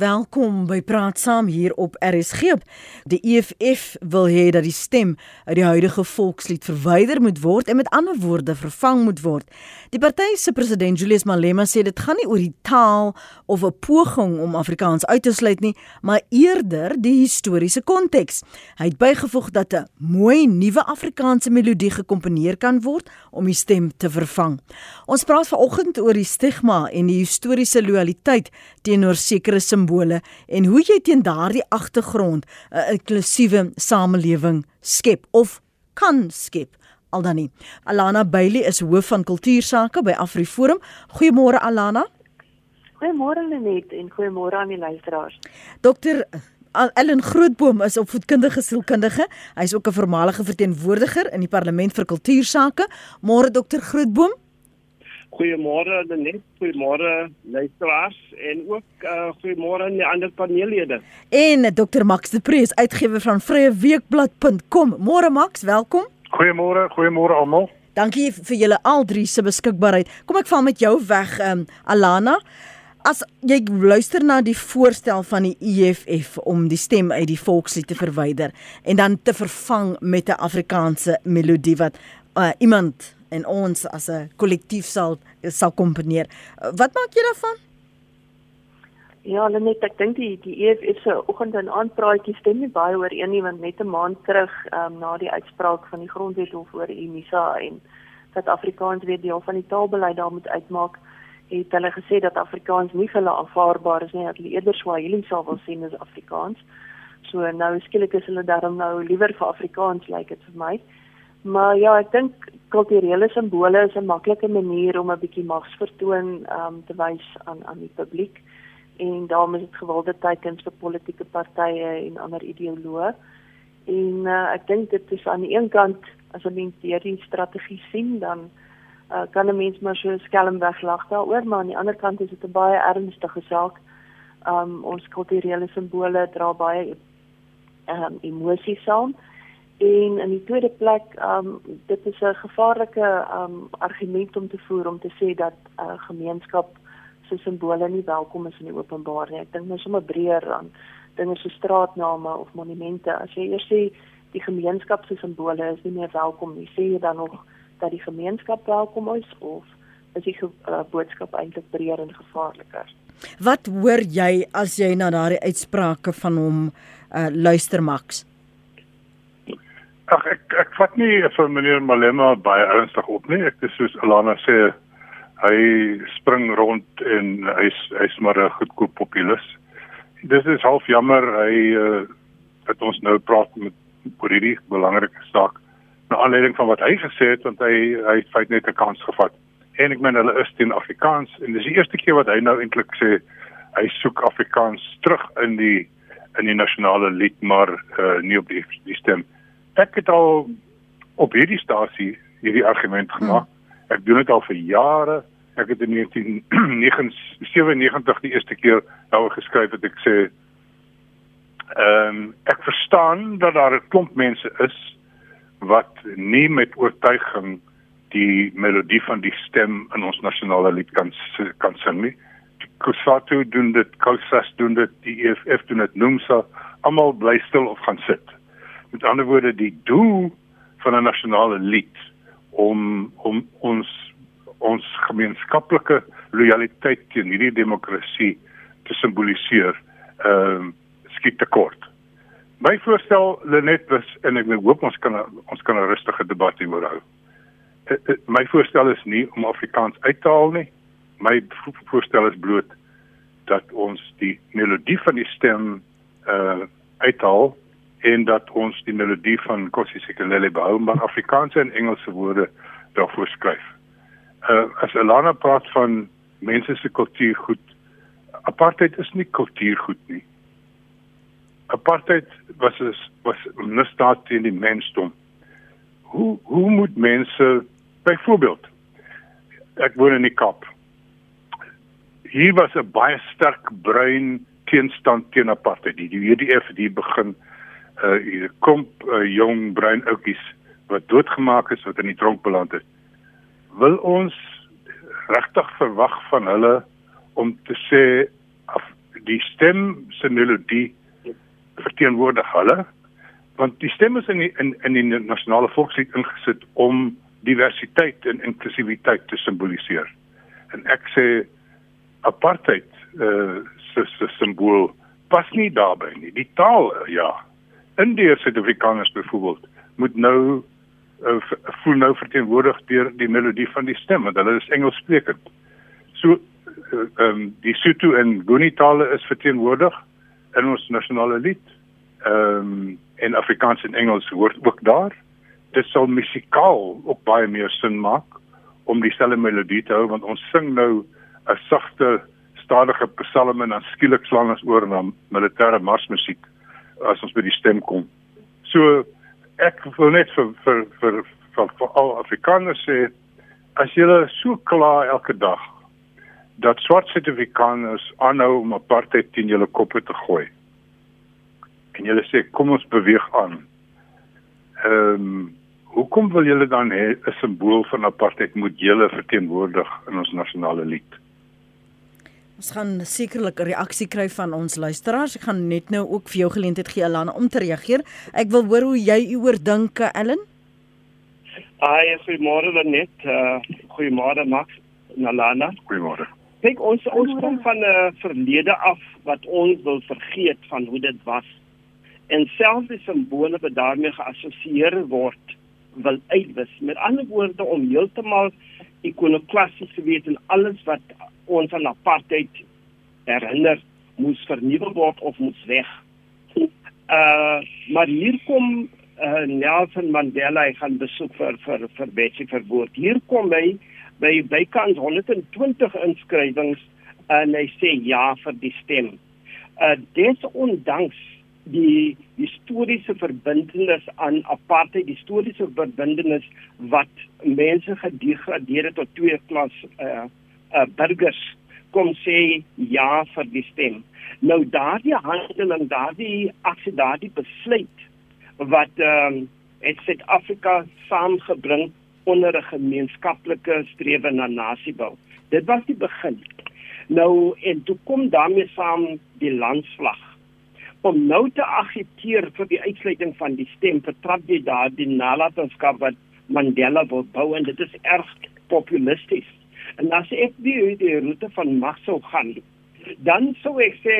Welkom by Praat Saam hier op RSG. Die EFF wil hê dat die stem uit die huidige volkslied verwyder moet word en met ander woorde vervang moet word. Die party se president Julius Malema sê dit gaan nie oor die taal of 'n poging om Afrikaans uit te sluit nie, maar eerder die historiese konteks. Hy het bygevoeg dat 'n mooi nuwe Afrikaanse melodie gekomponeer kan word om die stem te vervang. Ons praat vanoggend oor die stigma en die historiese lojaliteit teenoor sekere simbole en hoe jy teen daardie agtergrond 'n inklusiewe samelewing skep of kan skep. Al dan nie. Alana Bailey is hoof van kultuursake by AfriForum. Goeiemôre Alana. Goeiemôre Lenet en goeiemôre aan die luisteraars. Dokter Ellen Grootboom is opvoedkundige sielkundige. Hy is ook 'n voormalige verteenwoordiger in die Parlement vir Kultuursake. Môre dokter Grootboom. Goeiemôre Lenet, goeiemôre luisteraars en ook uh, goeiemôre aan die ander paneellede. En Dr Max de Prees, uitgewer van vryeweekblad.com. Môre Max, welkom. Goeiemôre, goeiemôre almal. Dankie vir julle al drie se beskikbaarheid. Kom ek val met jou weg, um, Alana. As jy luister na die voorstel van die EFF om die stem uit die volkslied te verwyder en dan te vervang met 'n Afrikaanse melodie wat uh, iemand en ons as 'n kollektief sal sal komponeer. Wat maak jy daarvan? Ja, net ek dink die die EFF se oggend en aand praatjie stem nie baie oor een nie want net 'n maand terug um, na die uitspraak van die grondwet hof oor Unisa en dat Afrikaans weer deel van die taalbeleid daar moet uitmaak, het hulle gesê dat Afrikaans nie vir hulle aanvaarbaar is nie, dat hulle eerder Swahili sal wil sien as Afrikaans. So nou skielik is hulle daarom nou liewer vir Afrikaans lyk like dit vir my. Maar ja, ek dink kulturele simbole is 'n maklike manier om 'n bietjie magsvertoon um, te wys aan aan die publiek en daarom is dit gewilde teikens vir politieke partye en ander ideoloë. En uh, ek dink dit is aan die een kant as 'n mens hierdie strategie sien, dan uh, kan 'n mens maar so skelm weglag daaroor, maar aan die ander kant is dit 'n baie ernstige saak. Um ons kulturele simbole dra baie um emosies saam. En in die tweede plek, um dit is 'n gevaarlike um argument om te voer om te sê dat 'n uh, gemeenskap se simbole nie welkom is in die openbaar nie. Ek dink mens sommer breër aan dinge so straatname of monumente. As jy eers sê die gemeenskap se simbole is nie meer welkom nie, sê jy dan nog dat die gemeenskap welkom is of is die uh, boodskap eintlik breër en gevaarliker? Wat hoor jy as jy na daardie uitsprake van hom uh, luister Max? Ag ek ek vat nie vir meneer Malema baie ernstig op nie. Ek dis soos Alana sê hy spring rond en hy's hy's maar 'n goedkoop populis. Dis is half jammer hy uh, dat ons nou praat met oor hierdie belangrike saak na aanleiding van wat hy gesê het want hy hy het feit net 'n kans gevat. En ek meen hulle is teen Afrikaans en dis die eerste keer wat hy nou eintlik sê hy soek Afrikaans terug in die in die nasionale lied maar uh, nie op die, die stem ek het al op hierdie stasie hierdie argument gemaak. Hmm. Ek doen dit al vir jare. Ek het in 1997 die eerste keer daaroor geskryf dat ek sê ehm um, ek verstaan dat daar 'n klomp mense is wat nie met oortuiging die melodie van die stem in ons nasionale lied kan kan sing nie. Kusatu doen dit, Kousas doen dit, die EFF doen dit, Nomsa, almal bly stil of gaan sit met ander woorde die doel van 'n nasionale lied om om ons ons gemeenskaplike lojaliteit teen hierdie demokrasie te simboliseer ehm uh, skiet te kort. My voorstel Lenet was en ek hoop ons kan ons kan 'n rustige debat hieroor hou. Eh, eh, my voorstel is nie om Afrikaans uit te haal nie. My voorstel is bloot dat ons die melodie van die stem uh uithaal en dat ons die melodie van Kosi Sikelele behou maar Afrikaanse en Engelse woorde daarvoor skryf. Uh as Elana praat van mense se kultuurgoed, apartheid is nie kultuurgoed nie. Apartheid was is was misdaad teen die mensdom. Hoe hoe moet mense byvoorbeeld ek woon in die Kaap. Hier was 'n baie sterk bruin teenstand teen apartheid. Die WDF het hier begin uh hier kom uh, jong bruin oudjies wat doodgemaak is wat in die tronk beland het. Wil ons regtig verwag van hulle om te sê af die stem se melodie verteenwoordig hulle want die stem is in die, in in die nasionale volkslied ingesit om diversiteit en inklusiwiteit te simboliseer. En ek sê apartheid uh se se simbool pas nie daarbey nie. Die taal ja. Indië Suid-Afrikaners byvoorbeeld moet nou uh, voel nou verteenwoordig deur die melodie van die stem want hulle is Engels sprekend. So uh, um die Sotho en Nguni tale is verteenwoordig in ons nasionale lied. Ehm um, en Afrikaans en Engels hoort ook daar dit sal musikaal ook baie meer sin maak om dieselfde melodie te hou want ons sing nou 'n sagte stadige psalme en dan skielik slaan ons oor na militêre marsmusiek as ons by die stem kom. So ek wil net vir vir vir vir, vir al Afrikaners sê as julle so kla elke dag dat swart Suid-Afrikaners aanhou om apartheid teen julle koppe te gooi. En julle sê kom ons beweeg aan. Ehm um, Hoekom wil julle dan hê 'n simbool van apartheid moet julle verteenwoordig in ons nasionale lied? Ons gaan sekerlik 'n reaksie kry van ons luisteraars. Ek gaan net nou ook vir jou geleentheid gee Alana om te reageer. Ek wil hoor hoe jy oor dink, Ellen. Ai, goeiemôre net. Uh, goeiemôre Max en Alana. Goeiemôre. Kyk, ons ons kom van 'n uh, verlede af wat ons wil vergeet van hoe dit was. En selfs die simbole wat daarmee geassosieer word wil uitwis. Met ander woorde om heeltemal ikonoklasties te wees en alles wat ons aan apartheid herinner moes vernuwe word of moes weg. Uh maar hier kom uh, Nelson Mandela gaan besoek vir vir vir Betsy verwoord. Hier kom hy by bykans 120 inskrywings en hy sê ja vir die stem. Uh desondanks die historiese verbintenis aan apartheid, die historiese verbintenis wat mense gedegradeer het tot twee klas uh, uh burgers kom sê ja vir die stem. Nou daardie handeling, daardie aksie, daardie besluit wat ehm um, het Suid-Afrika saamgebring onder 'n gemeenskaplike strewe na nasiebou. Dit was die begin. Nou en toe kom daarmee saam die landsvlag om nou te agiteer vir die uitsluiting van die stem vertrap jy daar die nalatenskap wat Mandela wil bou en dit is erg populisties. En as ek die die roete van mag sou gaan, dan sou ek sê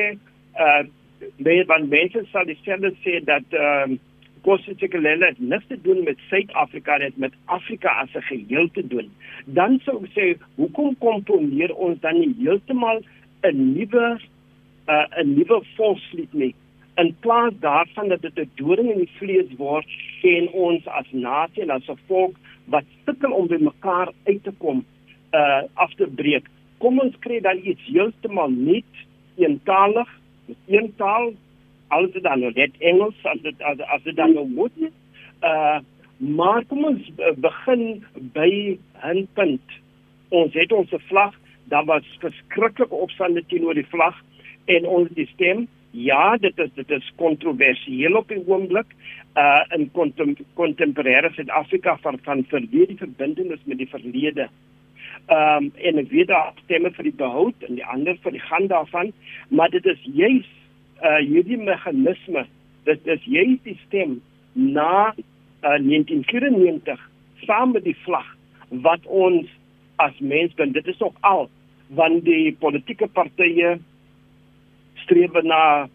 uh baie van mense sal dieselfde sê dat ehm uh, Kosovo-Tsekelele het niks te doen met Suid-Afrika net met Afrika as 'n geheel te doen. Dan sou ek sê hoekom komponeer ons dan nie heeltemal 'n nuwe uh, 'n nuwe volkslied nie in plaas daarvan dat dit 'n doring in die vlees word en ons as nasie en as 'n volk wat sukkel om by mekaar uit te kom uh af te breek kom ons kry dan iets heeltemal nuut eentalig met een taal alles dan nou net Engels as dit as, as dit dan nou moet uh maar kom ons begin by 'n punt ons het ons vlag daar was verskriklike opstande teenoor die vlag en ons die stem Ja, dit is dit is kontroversieel op die oomblik uh in kontem, kontemporêre Suid-Afrika van van verlede verbintenis met die verlede. Ehm um, en ek weet daar stemme vir die behoud en die ander vir die gaan daarvan, maar dit is juis uh hierdie meganisme, dit is juis die stem na uh 1994 saam met die vlag wat ons as mens ben dit is ook al want die politieke partye streef na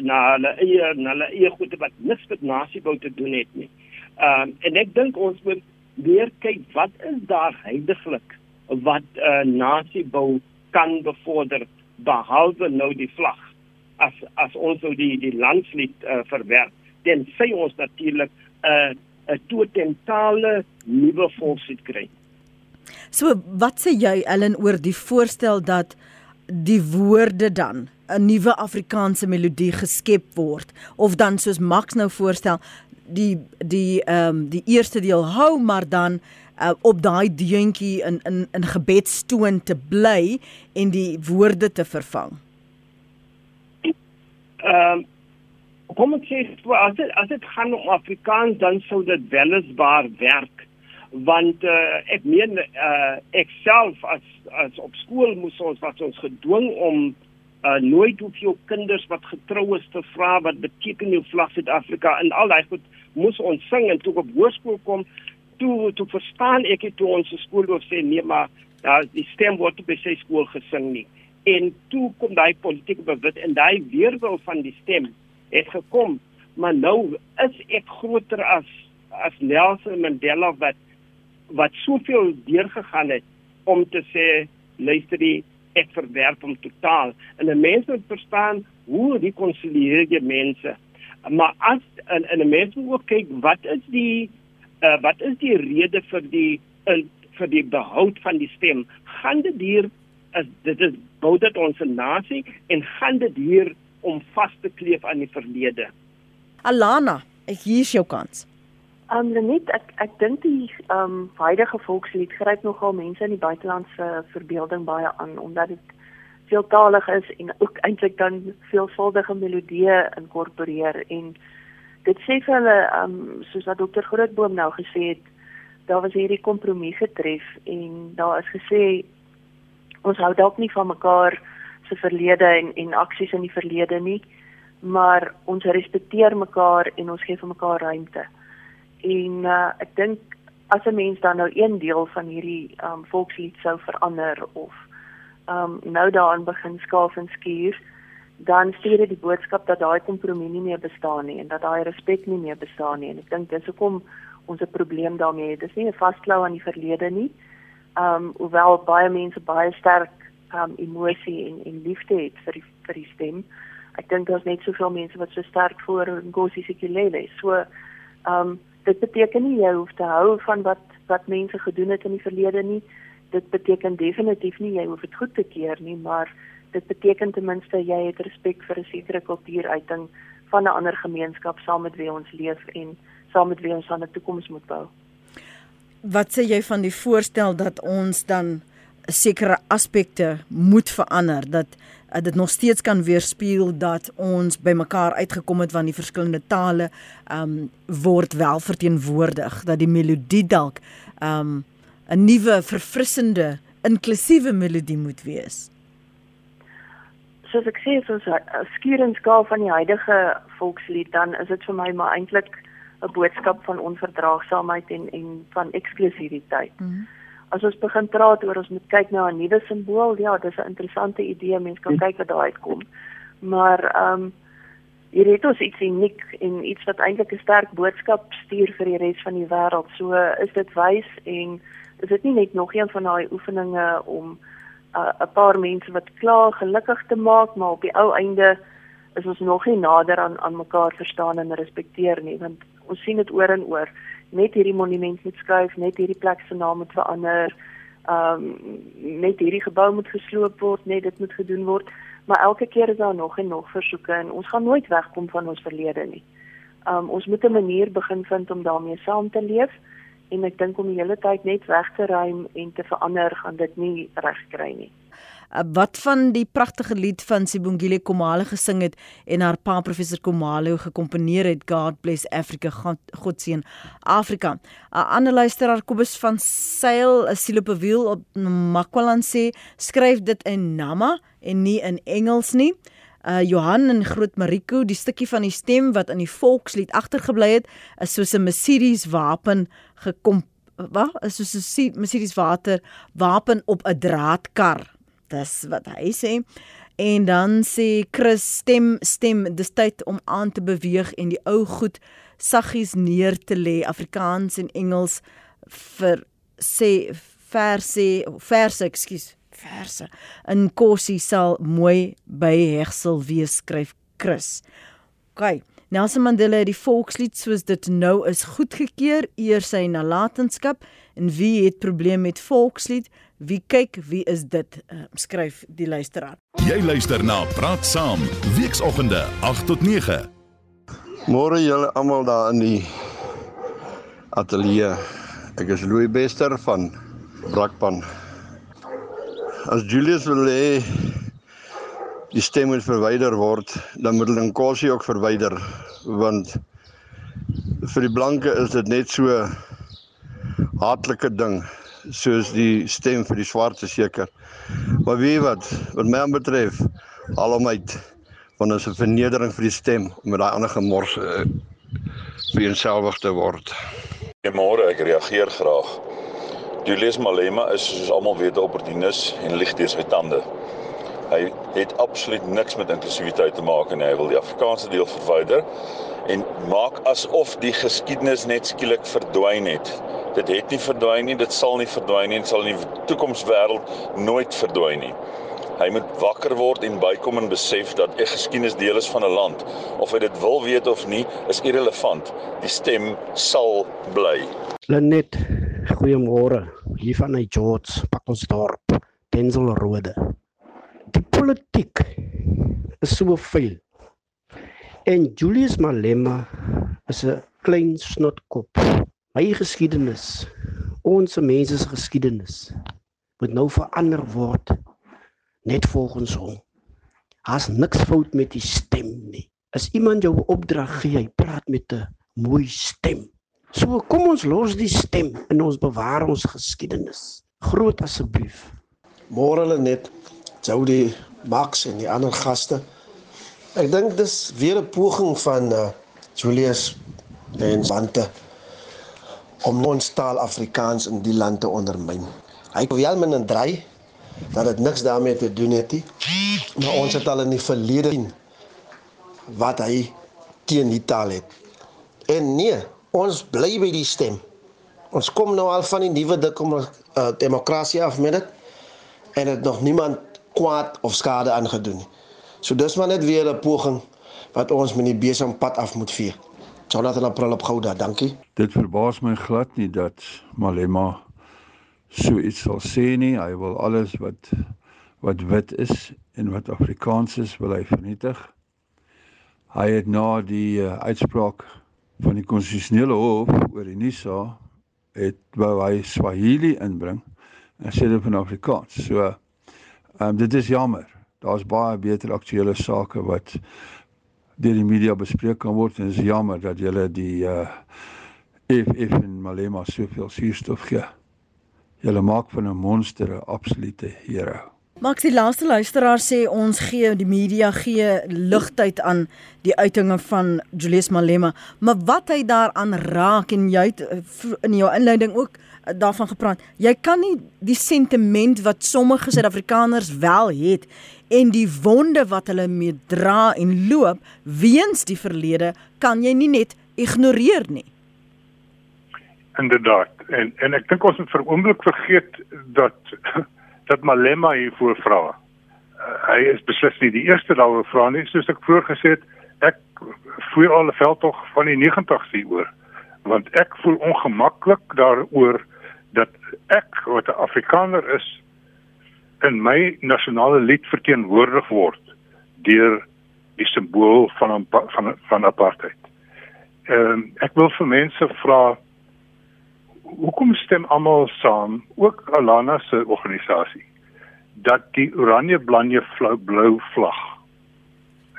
na hulle eie na hulle eie goede wat niks met nasiebou te doen het nie. Ehm um, en ek dink ons moet weer kyk wat is daar heidaglik wat 'n uh, nasiebou kan bevorder behalwe nou die vlag as as ons nou die die landslied uh, verwerp dan sê ons natuurlik 'n uh, 'n totale nuwe volkslied kry. So wat sê jy Ellen oor die voorstel dat die woorde dan 'n nuwe Afrikaanse melodie geskep word of dan soos Max nou voorstel die die ehm um, die eerste deel hou maar dan uh, op daai deuntjie in in in gebedstoon te bly en die woorde te vervang. Ehm um, kom ek sê as dit as dit gaan om Afrikaans dan sou dit weliswaar werk want uh, ek meen uh, ek self as as op skool moes ons wat ons gedwing om uh nooit hoef jou kinders wat getrou is te vra wat beteken jou vlag Suid-Afrika en al daai goed moes ons sing en toe op hoërskool kom toe toe verstaan ek het toe ons skoolhoof sê nee maar daar die stem word op sy skool gesing nie. En toe kom daai politieke bewit en daai weerwil van die stem het gekom. Maar nou is ek groter as as Nelson Mandela wat wat soveel deurgegaan het om te sê luister die ek verwerp hom totaal. En 'n mens moet verstaan hoe rekonsilieer jy mense. Maar as en 'n mens moet kyk wat is die uh, wat is die rede vir die uh, vir die behoud van die stem? Gaan dit hier is dit is bou dit ons nasie en gaan dit hier om vas te kleef aan die verlede? Alana ek hier is jou kans. Um net ek ek dink die um huidige volkslied gryp nogal mense in die buitelandse verbeelding baie aan omdat dit veeltalig is en ook eintlik dan veelvuldige melodieë inkorporeer en dit sê vir hulle um soos wat dokter Grootboom nou gesê het daar was hierdie kompromie getref en daar is gesê ons hou dalk nie van mekaar se verlede en en aksies in die verlede nie maar ons respekteer mekaar en ons gee vir mekaar ruimte. En uh, ek dink as 'n mens dan nou een deel van hierdie um, volkslied sou verander of um, nou daarin begin skaaf en skuur dan stuur dit die boodskap dat daai kompromie nie meer bestaan nie en dat daai respek nie meer bestaan nie. En ek dink dis hoekom ons 'n probleem daarmee het. Dis nie 'n vasklou aan die verlede nie. Um hoewel baie mense baie sterk um emosie en en liefde het vir die vir die stem. Ek dink daar's net soveel mense wat so sterk voor Nkosi Sikelele so um dit beteken nie jy hoef te hou van wat wat mense gedoen het in die verlede nie. Dit beteken definitief nie jy hoef dit goed te keer nie, maar dit beteken ten minste jy het respek vir 'n sekere kultuuruiting van 'n ander gemeenskap saam met wie ons leef en saam met wie ons aan 'n toekoms moet bou. Wat sê jy van die voorstel dat ons dan sekere aspekte moet verander dat uh, dit nog steeds kan weerspieël dat ons bymekaar uitgekom het van die verskillende tale um word wel verteenwoordig dat die melodie dalk um 'n nuwe verfrissende inklusiewe melodie moet wees. Soos ek sê, soos 'n skuurenskaal van die huidige volkslied dan is dit vir my maar eintlik 'n boodskap van onverdraagsaamheid en en van eksklusiwiteit. Mm -hmm as ons begin praat oor ons moet kyk na 'n nuwe simbool, ja, dis 'n interessante idee, mense kan hm. kyk wat daar uitkom. Maar ehm um, hier het ons iets uniek en iets wat eintlik 'n sterk boodskap stuur vir die res van die wêreld. So is dit wys en is dit nie net nog een van daai oefeninge om 'n uh, paar mense wat klaar gelukkig te maak, maar op die ou einde is ons nog nie nader aan aan mekaar verstaan en respekteer nie, want ons sien dit oor en oor net hierdie monument moet skuif, net hierdie plek se naam moet verander. Ehm um, net hierdie gebou moet gesloop word, net dit moet gedoen word. Maar elke keer is daar nog en nog versoeke en ons gaan nooit wegkom van ons verlede nie. Ehm um, ons moet 'n manier begin vind om daarmee saam te leef en ek dink om die hele tyd net weg te ruim en te verander gaan dit nie reg kry nie. Uh, wat van die pragtige lied van Sibongile Komale gesing het en haar pa professor Komale gekomponeer het God bless Africa God, God seën Afrika. 'n uh, Ander luisteraar Kobus van Sail 'n siel op 'n wiel op Makwalan sê skryf dit in Nama en nie in Engels nie. Uh Johan in Groot Mariko, die stukkie van die stem wat in die volkslied agtergebly het, is soos 'n Mercedes wapen gekom wat? Is soos 'n Mercedes water wapen op 'n draadkar. Dis wat hy sê. En dan sê Chris stem stem dis tyd om aan te beweeg en die ou goed saggies neer te lê. Afrikaans en Engels vir sê verse verse ekskuus verse in Kossie sal mooi by hegsel wees skryf Chris. OK. Nelson Mandela het die volkslied soos dit nou is goedgekeur eer sy nalatenskap en wie het probleme met volkslied? Wie kyk, wie is dit? Uh, skryf die luisteraar. Jy luister na Praat Saam, weekoggende 8 tot 9. Môre julle almal daar in die ateljee. Ek is Louis Bester van Brakpan. As Julius wil hê die stem moet verwyder word, dan moet hulle Nkosi ook verwyder want vir die blanke is dit net so haatlike ding soos die stem vir die swarte seker. Maar wie wat wat my betref, alomheid want dit is 'n vernedering vir die stem om met daai ander gemors uh, vereenselwig te word. Goeiemôre, ek reageer graag. Julius Malema is soos almal weet 'n opportunis en lig deur sy tande. Hy het absoluut niks met inklusiwiteit te maak en hy wil die Afrikaanse deel verwyder en maak asof die geskiedenis net skielik verdwyn het. Dit het nie verdwyn nie, dit sal nie verdwyn nie en sal in die toekomswêreld nooit verdwyn nie. Hy moet wakker word en bykom en besef dat 'n geskiedenis deel is van 'n land. Of hy dit wil weet of nie, is irrelevant. Die stem sal bly. Lenet, goeiemôre. Hier van my George, Pakosdorp, Denzelrode. Die politiek is so veel. En Julius Malema is 'n klein snotkop. My geskiedenis, ons mense se geskiedenis moet nou verander word net volgens hom. Has niks fout met die stem nie. As iemand jou opdrag gee, hy praat met 'n mooi stem. So kom ons los die stem en ons bewaar ons geskiedenis. Groot asseblief. Môre hulle net Jody Max en die ander gaste. Ek dink dis weer 'n poging van uh, Julius en Wante om ons taal Afrikaans in die land te ondermyn. Hy wil men en dry dat dit niks daarmee te doen het nie. Maar ons het al in die verlede sien wat hy teen die taal het. En nee, ons bly by die stem. Ons kom nou al van die nuwe uh, demokrasie af met dit en dit nog niemand kwaad of skade aangedoen nie. So dis maar net weer 'n poging wat ons met die besem pad af moet vee. Jonathan April op Gouda, dankie. Dit verbaas my glad nie dat Malema so iets sal sê nie. Hy wil alles wat wat wit is en wat Afrikaans is wil hy vernietig. Hy het na die uh, uitspraak van die konstitusionele hof oor die NISA het wou hy Swahili inbring en sê dit van Afrikaans. So ehm um, dit is jammer. Daar's baie beter aktuelle sake wat deur die media bespreek kan word en dit is jammer dat julle die uh eh, EFF en Malema soveel suurstof gee. Julle maak van 'n monster 'n absolute hero. Max die laaste luisteraar sê ons gee die media gee ligtheid aan die uitinge van Julius Malema, maar wat hy daaraan raak en jy het eh, in jou inleiding ook eh, daarvan gepraat. Jy kan nie die sentiment wat sommige Suid-Afrikaners wel het en die wonde wat hulle mee dra en loop weens die verlede kan jy nie net ignoreer nie inderdaad. En en ek dink ons moet vir oomblik vergeet dat dat Malema hier voor vra. Uh, hy is beslis nie die eerste daaroor vra nie, soos ek vroeër gesê het. Ek voel al 'n veldtog van die 90's hieroor. Want ek voel ongemaklik daaroor dat ek wat 'n Afrikaner is in my nasionale lied verteenwoordig word deur die simbool van van van apartheid. Ehm um, ek wil vir mense vra hoekom stem almal saam, ook Alana se organisasie, dat die oranje blanje blou vlag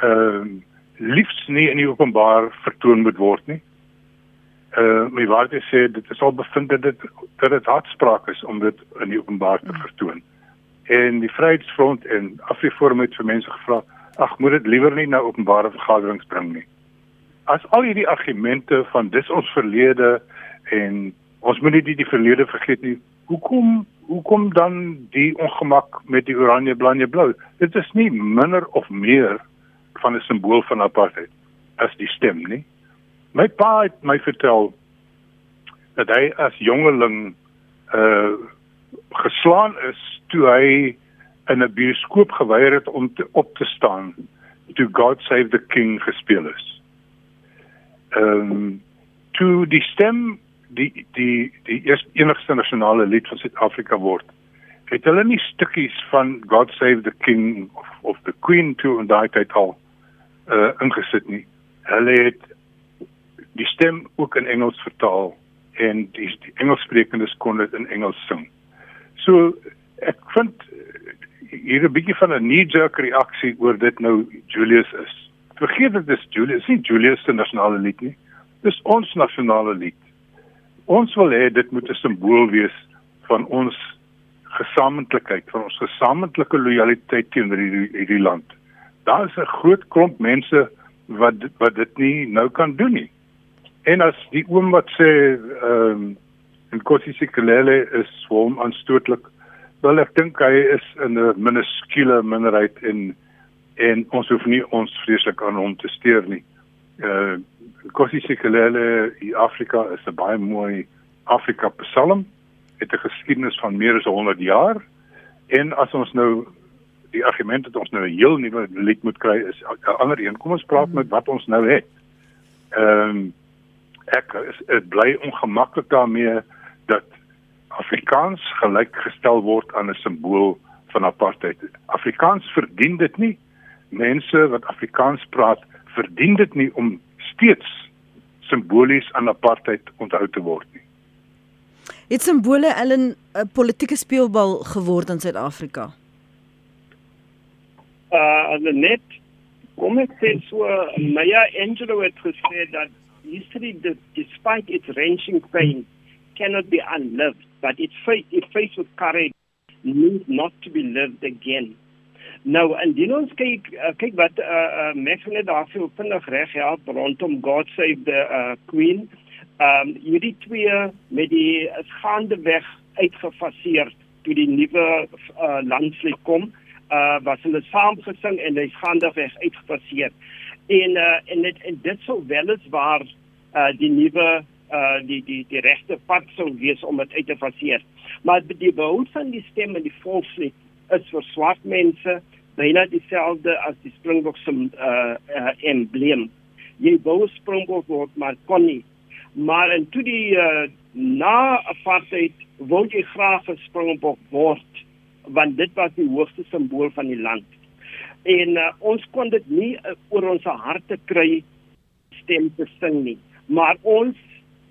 ehm uh, liefs nie in die openbaar vertoon moet word nie. Uh my waarde sê dit is al bevind dat dit dat dit hartspraak is om dit in die openbaar te vertoon. En die Vryheidsfront en Afriforum het vir mense gevra, ag moet dit liewer nie na openbare vergaderings bring nie. As al hierdie argumente van dis ons verlede en ons moet nie die, die verlede vergeet nie. Hoekom hoekom dan die ongemak met die oranje blanje blou? Dit is nie minder of meer van 'n simbool van apartheid as die stem nie. My pa het my vertel dat hy as jongeling uh geslaan is toe hy in 'n bioskoop geweier het om te, op te staan toe God Save the King gespeel is. Ehm um, toe die stem die die die eerste enigste nasionale lied van Suid-Afrika word. Het hulle nie stukkies van God Save the King of of the Queen toe in daai tyd al uh ingesit nie. Hulle het die stem ook in Engels vertaal en die, die Engelssprekendes kon dit in Engels sing. So ek vind uh, hier 'n bietjie van 'n knee-jerk reaksie oor dit nou Julius is. Vergeet dit is Julius, nie Julius se nasionale lied nie. Dis ons nasionale lied ons wil hê dit moet 'n simbool wees van ons gesamentlikheid, van ons gesamentlike lojaliteit teenoor hierdie hierdie land. daar is 'n groot klomp mense wat wat dit nie nou kan doen nie. En as die oom wat sê ehm um, en Kosi Sikelele is hom aanstootlik. Wel ek dink hy is in 'n minuskule minderheid en en ons hoef nie ons vreeslik aan hom te steur nie. Uh Kosi Sikelele in Afrika is 'n baie mooi Afrika psalm het 'n geskiedenis van meer as 100 jaar en as ons nou die argument dat ons nou 'n heel nuwe lied moet kry is 'n ander een. Kom ons praat met wat ons nou het. Ehm um, ek is dit bly ongemaklik daarmee dat Afrikaans gelykgestel word aan 'n simbool van apartheid. Afrikaans verdien dit nie. Mense wat Afrikaans praat, verdien dit nie om steeds simbolies aan apartheid onthou te word nie. Het simbole Ellen 'n politieke speelbal geword in Suid-Afrika? Uh net kom ek sê so Maya Angelou het gesê dat history despite its wrenching pain cannot be unlived but its face it faced with courage needs not to be lived again. Nou en dit ons kyk uh, kyk wat uh, uh mense net daar so vinnig reg help rondom God save the uh, queen. Ehm um, hierdie twee met die gaande weg uitgefaseer toe die nuwe uh, landslid kom, uh was hulle saamgesing en hy's gaande weg uitgefaseer. En uh en dit en dit sou weliswaar uh die nuwe uh die die die regte pad sou wees om dit uit te faseer. Maar die behoud van die stem en die volkslied is vir swart mense byna dieselfde as die Springbok se uh, uh embleem. Jy wou Springbok word maar kon nie. Maar en toe die uh, na apartheid wou jy graag gespringbok word want dit was die hoogste simbool van die land. En uh, ons kon dit nie uh, oor ons harte kry stem te sing nie. Maar ons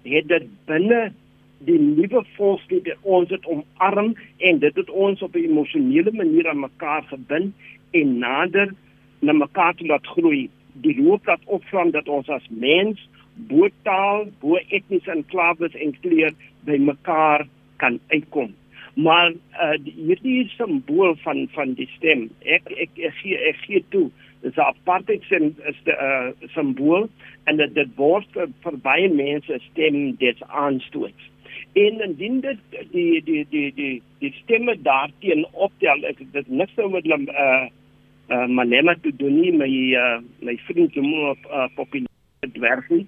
het dit binne die nuwe volkslied ons het omarm en dit het ons op 'n emosionele manier aan mekaar gebind en nader na mekaar toe laat groei die loop laat opvang dat ons as mens bo taal, bo etniese enklaves en kleur by mekaar kan uitkom. Maar uh, hierdie simbool van van die stem, ek ek ek gee ek gee toe, dis 'n apartheid sin is 'n uh, simbool en dit dit word vir, vir baie mense stem dit aanstoot. En indien dit die die die die die stemme daarteen optel, ek dit niks nou met hulle uh uh manema te doen nie, my uh, my vriend Jomo uh, populair dwergie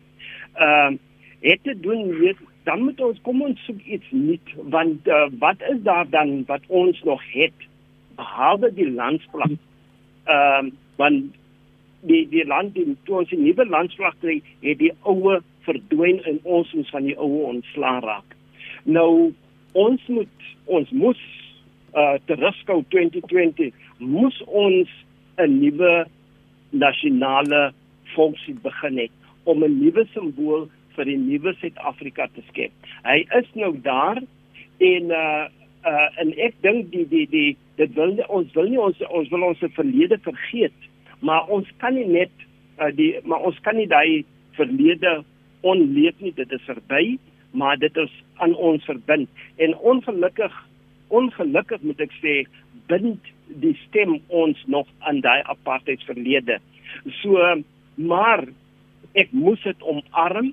ehm uh, het te doen met dan moet ons kom ons soek iets nuut want uh, wat is daar dan wat ons nog het behalwe die landsplan ehm uh, want die die land die toe ons die nuwe landsplan kry het die oue verdwyn in ons ons van die oue ontslaan raak nou ons moet ons moes uh terugskou 2020 moes ons 'n nuwe nasionale funksie begin het om 'n nuwe simbool vir die nuwe Suid-Afrika te skep. Hy is nou daar en uh uh en ek dink die die die dit wil ons wil nie ons ons wil ons verlede vergeet, maar ons kan nie net uh die maar ons kan nie daai verlede onleef nie, dit is verby, maar dit is aan ons verbind. En ongelukkig ongelukkig moet ek sê bind die stem ons nog aan daai apartheid verlede. So maar ek moes dit omarm.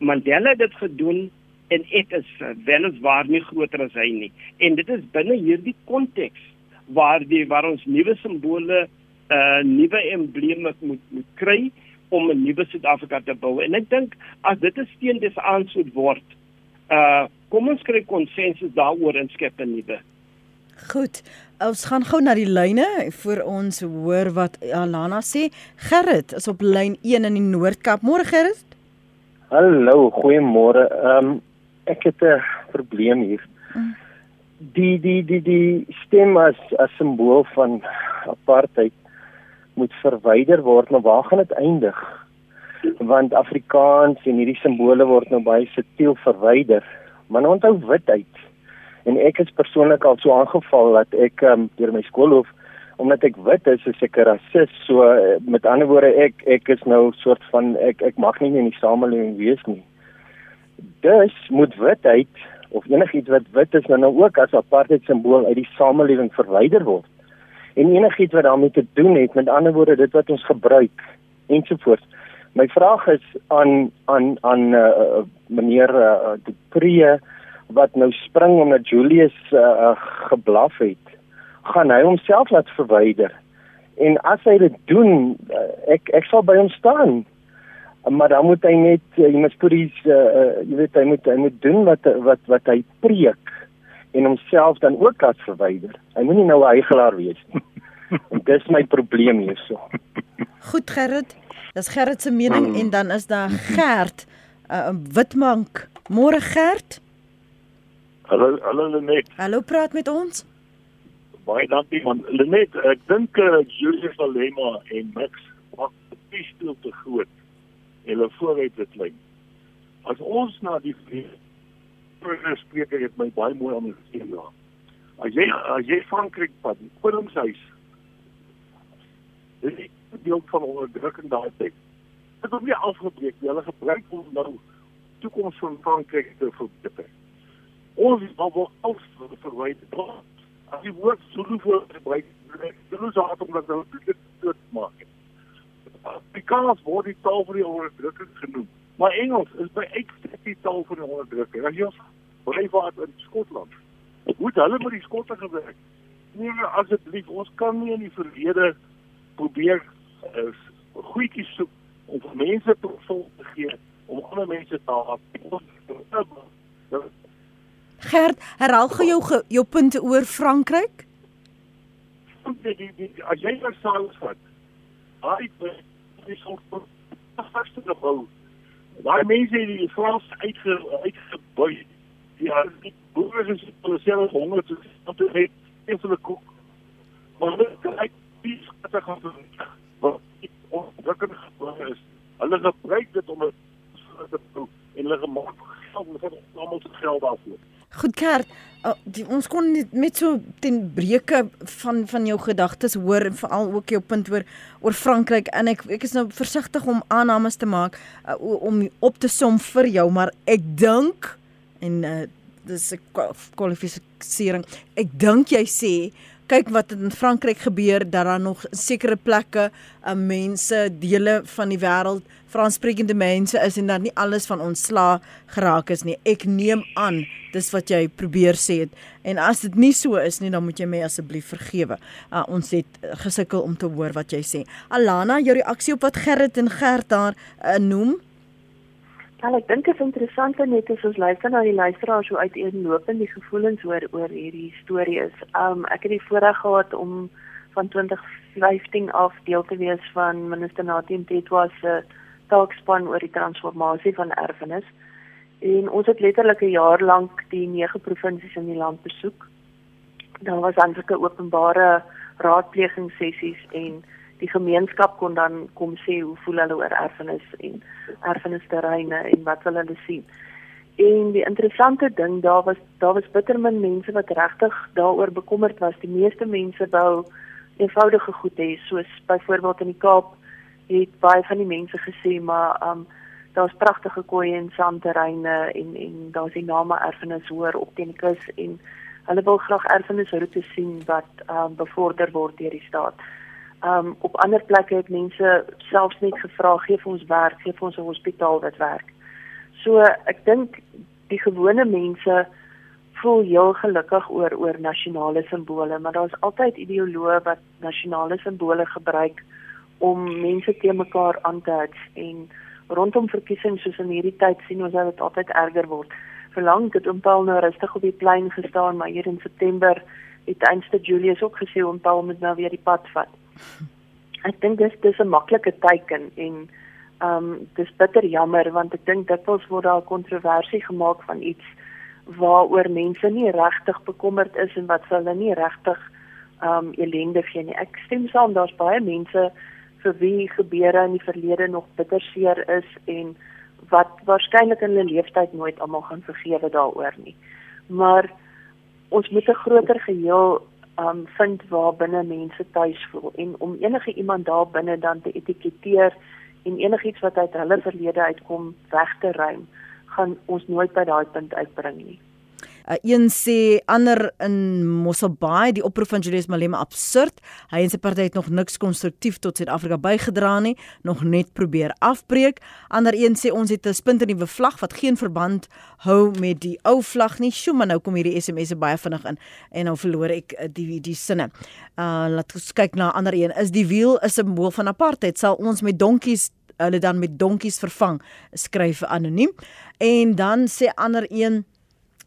Mandela het dit gedoen en ek is weliswaar nie groter as hy nie. En dit is binne hierdie konteks waar die waar ons nuwe simbole, uh nuwe embleme moet moet kry om 'n nuwe Suid-Afrika te bou. En ek dink as dit 'n steen des aansoek word, uh kom ons kry konsensus daaroor en skep 'n nuwe. Goed. Ons gaan gou na die lyne vir ons hoor wat Alana sê. Gerrit is op lyn 1 in die Noord-Kaap. Môre Gerrit. Hallo, goeiemôre. Ehm um, ek het 'n probleem hier. Die die die die stem as as simbool van apartheid moet verwyder word, maar waar gaan dit eindig? Want Afrikaans en hierdie simbole word nou baie subtiel verwyder. Maar nou onthou witheid en ek is persoonlik al so aangeval dat ek um, deur my skoolhof omdat ek wit is is ek 'n rasis so met ander woorde ek ek is nou soort van ek ek mag nie in die samelewing wees nie dus moet witheid of enigiets wat wit is nou, nou ook as apartheid simbool uit die samelewing verwyder word en enigiets wat daarmee te doen het, met ander woorde dit wat ons gebruik ensovoorts. My vraag is aan aan aan uh, meneer uh, De Pre wat nou spring omdat Julius uh, geblaf het. Gaan hy homself laat verwyder? En as hy dit doen, uh, ek ek sal by hom staan. Maar dan moet hy net jy moet presies jy weet hy moet hy moet doen wat wat wat hy preek en homself dan ook laat verwyder. Hy moenie nou 'n eigelaar wees nie. En dis my probleem hierso. Goed Gerrit. Dis Gerrit se mening mm. en dan is daar Gert, 'n uh, witmank. Môre Gert. Hallo, hallo Lenet. Hallo, praat met ons. Baie dankie man. Lenet, ek dink uh, Julius Valema en Max maak die stil te groot. Hulle vooruit dit lyn. As ons na die vroeë spreker het my baie mooi ondersteun daar. As jy as jy Frankryk pad, Koningshuis. Dis deel van onderdrukking daai tyd. Dit word nie afgebreek nie. Hulle gebruik hom nou toekoms van Frankryk te verbeter. Ons wil alles verwyder. As jy woord Zulu voor gebruik, dit is hard om dit nou te doen maak. Afrikaans word die taal van die onderdrukking genoem. Maar Engels is by uitstek die taal van die onderdrukking. As jy ons blyvaart in Skotland, hoe hulle met die skotte gewerk. Nee, asseblief, ons kan nie in die verlede probeer is goedjies soek om vir mense te vol te gee om ander mense te help. Gert, herhaal gou jou jou punte oor Frankryk. As jy nou saans vat, daai is so vaste gebou. Daai mense het die Frans uitge uitgebou. Ja, die boere is hulle self honger te om te eet, een van die koek. Maar dit kyk pies wat ek gaan doen. Wat onderdrukkend gebeur is. Hulle gebruik dit om dit te doen en hulle gemaak geld om dit almal te geld daarvoor. Goed Kert, uh, die, ons kon net met so ten breuke van van jou gedagtes hoor en veral ook jou punt oor oor Frankryk en ek ek is nou versigtig om aannames te maak uh, om op te som vir jou, maar ek dink en uh, dis 'n kwalifikasie. Ek dink jy sê kyk wat in Frankryk gebeur dat daar nog sekere plekke uh, mense dele van die wêreld Franssprekende mense is en dat nie alles van ontslaa geraak is nie. Ek neem aan dis wat jy probeer sê het. En as dit nie so is nie, dan moet jy my asseblief vergewe. Uh, ons het gesukkel om te hoor wat jy sê. Alana, jou reaksie op wat Gerrit en Gert daar uh, noem? Ja, ek dink dit is interessant net as ons luister na die luisteraars hoe uiteenlopend die gevoelens oor oor hierdie storie is. Um ek het die voorreg gehad om van 2015 af deel te wees van minister Nathan Tetwa se taakspan oor die transformasie van erfenis. En ons het letterlik 'n jaar lank die nege provinsies in die land besoek. Daar was dan sulke openbare raadplegingssessies en die gemeenskap kon dan kom sê hoe voel hulle oor erfenis en erfenisterreine en wat wil hulle sien. En die interessante ding daar was daar was bitter min mense wat regtig daaroor bekommerd was. Die meeste mense wou eenvoudige goed hê soos byvoorbeeld in die Kaap het baie van die mense gesê maar um daar's pragtige koeie en sandterreine en en daar's die name erfenis hoor op teen die kus en hulle wil graag erfenisroete sien wat um bevorder word deur die staat. Um op ander plekke het mense selfs net gevra gee vir ons werk, gee vir ons 'n hospitaal wat werk. So ek dink die gewone mense voel heel gelukkig oor oor nasionale simbole, maar daar's altyd ideoloë wat nasionale simbole gebruik om mense te mekaar aan te hits en rondom verkiesings soos in hierdie tyd sien ons dat dit altyd erger word. Verlang dit om Paul nou rustig op die plein gestaan, maar hier in September het eenste Julius ook gesê om Paul moet nou weer die pad vat. Ek dink dis dis 'n maklike teken en ehm um, dis bitter jammer want ek dink dikwels word daar kontroversie gemaak van iets waaroor mense nie regtig bekommerd is en wat hulle nie regtig ehm um, elende gee nie. Ek stem saam daar's baie mense vir wie gebeure in die verlede nog bitter seer is en wat waarskynlik in hulle lewenstyd nooit almal gaan vergewe daaroor nie. Maar ons moet 'n groter geheel um vind waar binne mense tuis voel en om enige iemand daar binne dan te etiketeer en enigiets wat uit hulle verlede uitkom weg te ruim gaan ons nooit by daai punt uitbring nie. Uh, een sê ander in Mosselbaai die oproep van Julius Malema absurd. Hy en sy party het nog niks konstruktief tot Suid-Afrika bygedra nie, nog net probeer afbreek. Ander een sê ons het 'n splinternuwe vlag wat geen verband hou met die ou vlag nie. Sjoe, maar nou kom hierdie SMS'e baie vinnig in en nou verloor ek uh, die die sinne. Uh laat ons kyk na ander een. Is die wiel 'n simbool van apartheid? Sal ons met donkies hulle dan met donkies vervang? Skryf anoniem. En dan sê ander een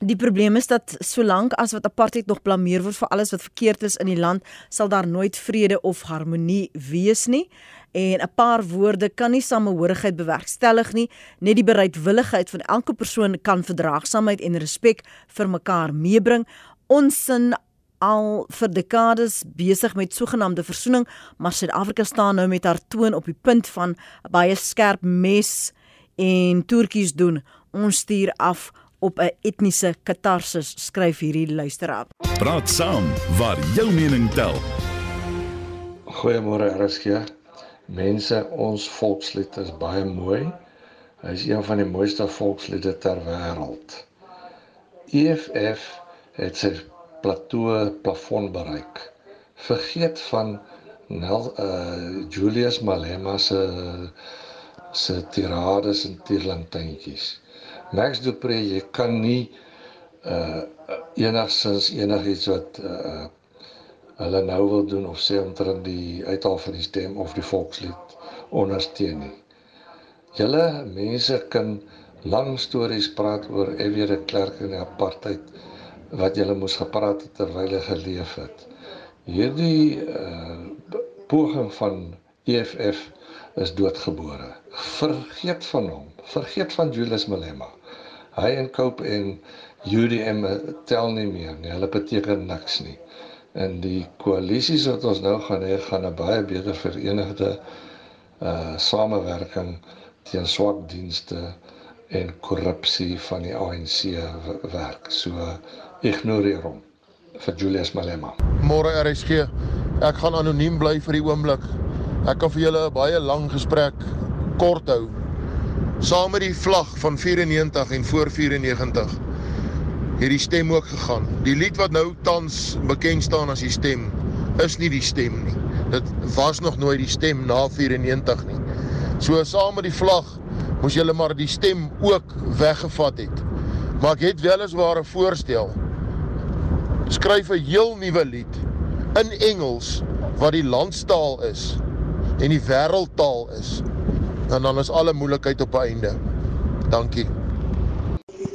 Die probleem is dat solank as wat apartheid nog blameer word vir alles wat verkeerd is in die land, sal daar nooit vrede of harmonie wees nie. En 'n paar woorde kan nie samehorigheid bewerkstellig nie. Net die bereidwilligheid van elke persoon kan verdraagsaamheid en respek vir mekaar meebring. Ons sin al vir dekades besig met sogenaamde versoening, maar Suid-Afrika staan nou met haar toon op die punt van 'n baie skerp mes en toertjies doen. Ons stuur af op 'n etniese katarsis, skryf hierdie luisteraar. Praat saam waar jou mening tel. Goeiemôre RSG. Mense, ons volkslied is baie mooi. Hy is een van die mooiste volksliede ter wêreld. EFF het sy plateau plafon bereik. Vergeet van Nel uh Julius Malema se se tirades en tierlantjies. Max Dupré, jy kan nie uh enigsins enigiets wat uh hulle nou wil doen of sê omtrent die uithaal van die stem of die volkslied ondersteun nie. Julle mense kan lang stories praat oor F.W. de Klerk en die apartheid wat julle moes gepraat het terwyl hy geleef het. Hierdie uh, poging van EFF is doodgebore. Vergeet van hom. Vergeet van Julius Malema. Hy en Cope en UDM tel nie meer nie. Hulle beteken niks nie. En die koalisies wat ons nou gaan hê, gaan 'n baie beter verenigde uh samewerking teen swak dienste en korrupsie van die ANC werk. So ignoreer hom vir Julius Malema. Môre RSG. Ek gaan anoniem bly vir die oomblik. Ek kan vir julle 'n baie lang gesprek kort hou. Saam met die vlag van 94 en voor 94 het die stem ook gegaan. Die lied wat nou tans bekend staan as die stem is nie die stem nie. Dit was nog nooit die stem na 94 nie. So saam met die vlag moes julle maar die stem ook weggevat het. Maar ek het wel eens waar 'n voorstel skryf 'n heel nuwe lied in Engels wat die landstaal is en die wêreldtaal is. En dan is alle moeilikheid op einde. Dankie.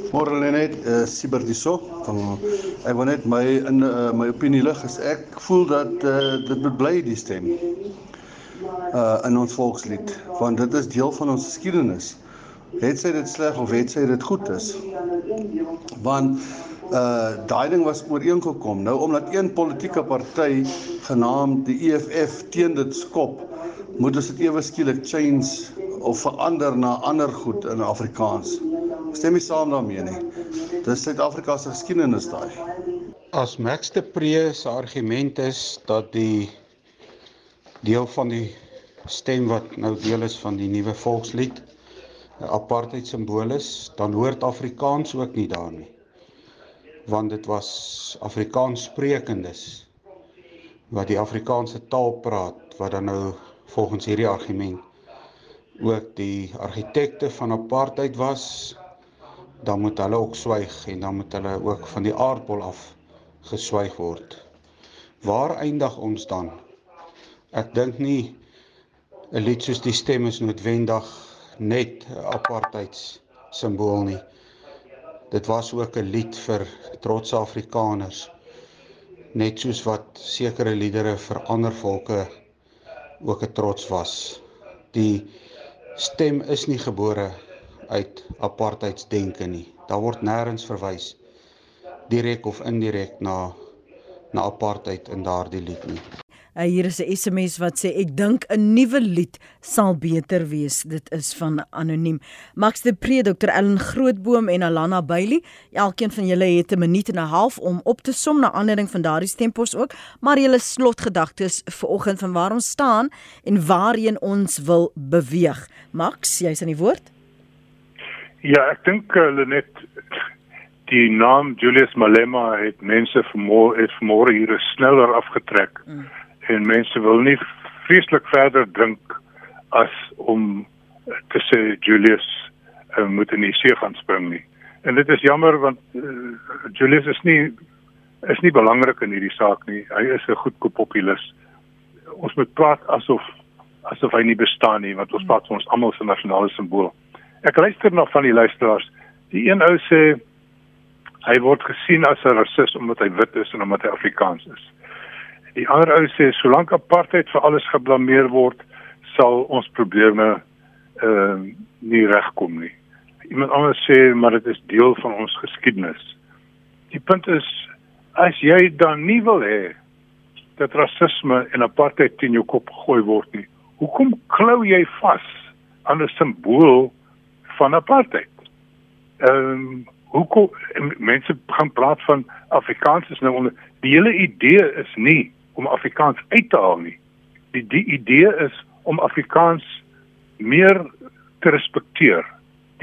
Môre lê net uh, Siber diso van ek wil net my in uh, my opinie lig is ek voel dat uh, dit moet bly die stem uh in ons volkslied want dit is deel van ons geskiedenis. Het sy dit sleg of het sy dit goed is? Want uh daai ding was ooreengekom. Nou omdat een politieke party genaamd die EFF teen dit skop, moet ons dit ewe skielik change of verander na ander goed in Afrikaans. Stem jy saam daarmee nie? Dis Suid-Afrika se geskiedenis daai. As Max de Pre se argument is dat die deel van die stem wat nou deel is van die nuwe volkslied 'n apartheid simbool is, dan hoort Afrikaans ook nie daar nie want dit was Afrikaans sprekendes wat die Afrikaanse taal praat wat dan nou volgens hierdie argument ook die argitekte van apartheid was dan moet hulle ook swyg en dan moet hulle ook van die aardbol af geswyg word. Waar eindig ons dan? Ek dink nie 'n lied soos die stem is noodwendig net 'n apartheids simbool nie dit was ook 'n lied vir trotse Afrikaners net soos wat sekere liedere vir ander volke ook 'n trots was. Die stem is nie gebore uit apartheidsdenke nie. Daar word nêrens verwys direk of indirek na na apartheid in daardie lied nie Uh, hier is 'n SMS wat sê ek dink 'n nuwe lied sal beter wees. Dit is van anoniem. Max de Pre, Dr. Ellen Grootboom en Alana Bailey. Elkeen van julle het 'n minuut en 'n half om op te som na aanleiding van daardie stempos ook, maar julle slotgedagtes vir oggend van waar ons staan en waarheen ons wil beweeg. Max, jy's aan die woord. Ja, ek dink hulle uh, net die naam Julius Malema het mense vermoor het vermoor hier sneller afgetrek. Mm. En mense wil nie vreeslik verder drink as om te sê Julius uh, moet in die see gaan spring nie. En dit is jammer want uh, Julius is nie is nie belangrik in hierdie saak nie. Hy is 'n goedkoop populis. Ons moet praat asof asof hy nie bestaan nie want ons praat van ons almal se nasionale simbool. Ek luister nog van die luisteraars. Die een ou sê hy word gesien as 'n rasis omdat hy wit is en omdat hy Afrikaans is. Die ander ou sê solank apartheid vir alles geblameer word, sal ons probleme ehm uh, nie regkom nie. Iemand anders sê maar dit is deel van ons geskiedenis. Die punt is as jy dan nie wil hê dat rasisme en apartheid teen jou kop gegooi word nie, hoekom klou jy vas aan 'n simbool van apartheid? Ehm um, hoekom mense gaan praat van Afrikaans is nou onder die hele idee is nie om Afrikaans uit te haal nie. Die die idee is om Afrikaans meer te respekteer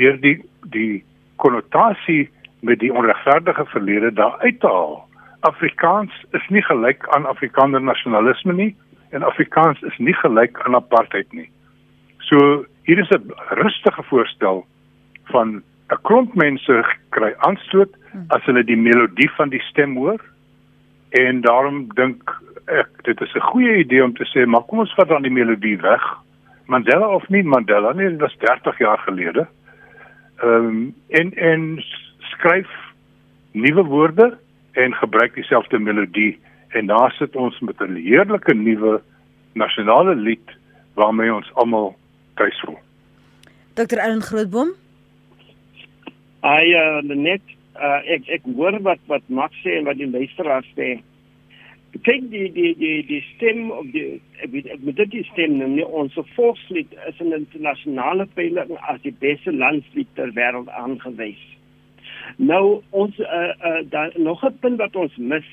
deur die die konnotasie met die onregverdige verlede daar uit te haal. Afrikaans is nie gelyk aan Afrikaner nasionalisme nie en Afrikaans is nie gelyk aan apartheid nie. So hier is 'n rustige voorstel van 'n klomp mense kry aanstoot as hulle die melodie van die stem hoor en daarom dink ek dit is 'n goeie idee om te sê maar kom ons vat dan die melodie weg. Mandela of nie Mandela nie, dit was 30 jaar gelede. Ehm um, en en skryf nuwe woorde en gebruik dieselfde melodie en daar sit ons met 'n heerlike nuwe nasionale lied waarmee ons almal tuis voel. Dr. Ellen Grootboom. Ai uh, net uh, ek ek hoor wat wat Max sê en wat die luisteraars sê. Kyk die die die die stem op die met dit die stem nou ons volkslied is 'n internasionale veiling as die beste landslied ter wêreld aangewys. Nou ons uh, uh daar nog 'n punt wat ons mis.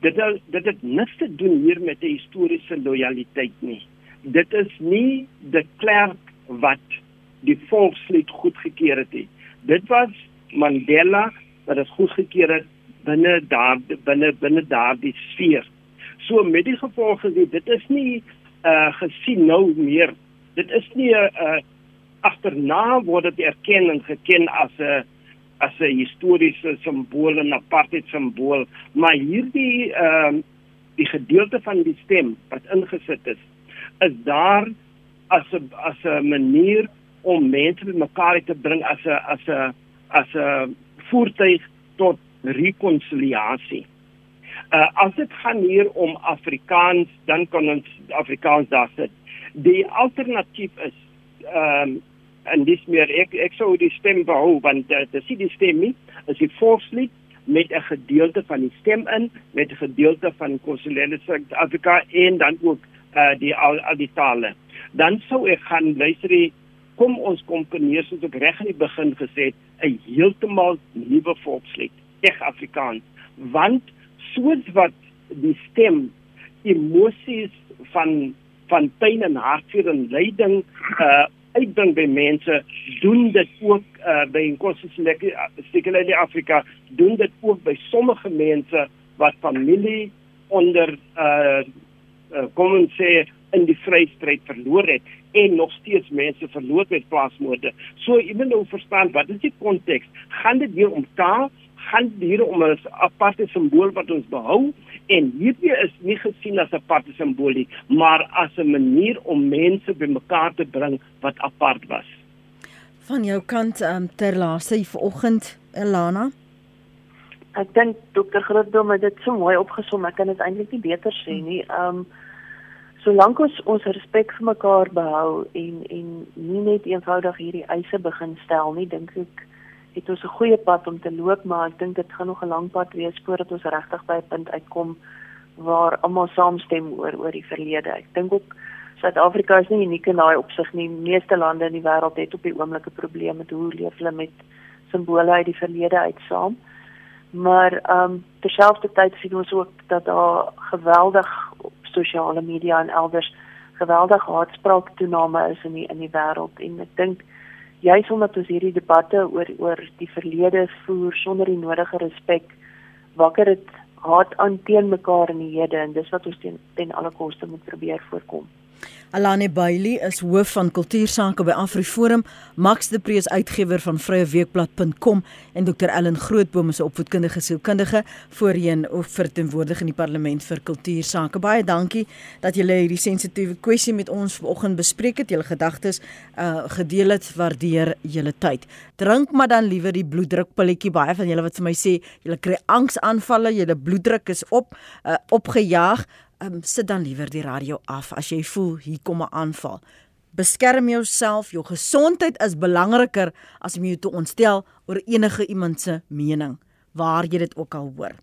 Dit dit het niks te doen hier met 'n historiese lojaliteit nie. Dit is nie die klerk wat die volkslied goedgekeur het nie. Dit was Mandela wat dit goedgekeur het binne daar binne binne daardie sfeer. So met die gevolge dit is nie uh gesien nou meer. Dit is nie 'n uh, agterna word dit erken en geken as 'n uh, as 'n historiese simbool en apartheid simbool, maar hierdie ehm uh, die gedeelte van die stem wat ingesit is, is daar as 'n as 'n manier om mense bymekaar te bring as 'n as 'n as 'n voertuig tot rekonsiliasie. Uh as dit gaan hier om Afrikaans, dan kan ons Afrikaans daar sit. Die alternatief is ehm um, en dis meer ek ek sou die stem behou want uh, dit is die stem nie is die volkslied met 'n gedeelte van die stem in met 'n gedeelte van konsulele Suid-Afrika en dan ook uh, die al, al die tale dan sou ek gaan luister die kom ons komponeer soos ek reg in die begin gesê het 'n heeltemal nuwe volkslied reg Afrikaans want soos wat die stem emosies van van pyn en hartseer en lyding uh uitbring by mense doen dit ook uh, by konstitusionele uh, Afrika doen dit ook by sommige mense wat familie onder uh, kom ons sê in die vrystryd verloor het en nog steeds mense verloor met plaasmoorde. So ewen nou verstaan wat is die konteks? Gaan dit hier om taal? Gaan hier om 'n aparte simbool wat ons behou? En hierdie is nie gesien as 'n aparte simbool nie, maar as 'n manier om mense bymekaar te bring wat apart was. Van jou kant um, ter laaste vanoggend Elana. Ek dink dokter Grootdom het dit so mooi opgesom, ek kan dit eintlik nie beter sê nie. Um solank ons ons respek vir mekaar behou en en nie net eenvoudig hierdie eise begin stel nie, dink ek het ons 'n goeie pad om te loop, maar ek dink dit gaan nog 'n lang pad wees voordat ons regtig by 'n punt uitkom waar almal saamstem oor oor die verlede. Ek dink ook Suid-Afrika is nie uniek in daai opsig nie. Meeste lande in die wêreld het op die oomblik 'n probleem met hoe leef hulle met simbole uit die verlede uit saam. Maar ehm um, terselfdertyd sien ons ook dat daar geweldig op sosiale media en elders geweldige haatspraak toename is in die in die wêreld en ek dink juis omdat ons hierdie debatte oor oor die verlede voer sonder die nodige respek wakker dit haat aan teen mekaar in die hede en dis wat ons ten, ten alle koste moet probeer voorkom. Alane Bailey is hoof van kultuursake by AfriForum, Max de Preez uitgewer van vryeweekblad.com en Dr Ellen Grootboom is 'n opvoedkundige sielkundige voorheen of verteenwoordig in die parlement vir kultuursake. Baie dankie dat julle hierdie sensitiewe kwessie met ons vanoggend bespreek het. Julle gedagtes uh gedeel het, waardeer julle tyd. Drink maar dan liewer die bloeddrukpilletjie. Baie van julle wat vir my sê, julle kry angsaanvalle, julle bloeddruk is op uh opgejaag um, sit dan liewer die radio af as jy voel hier kom 'n aanval. Beskerm jouself, jou gesondheid is belangriker as om jou te ontstel oor enige iemand se mening, waar jy dit ook al hoor.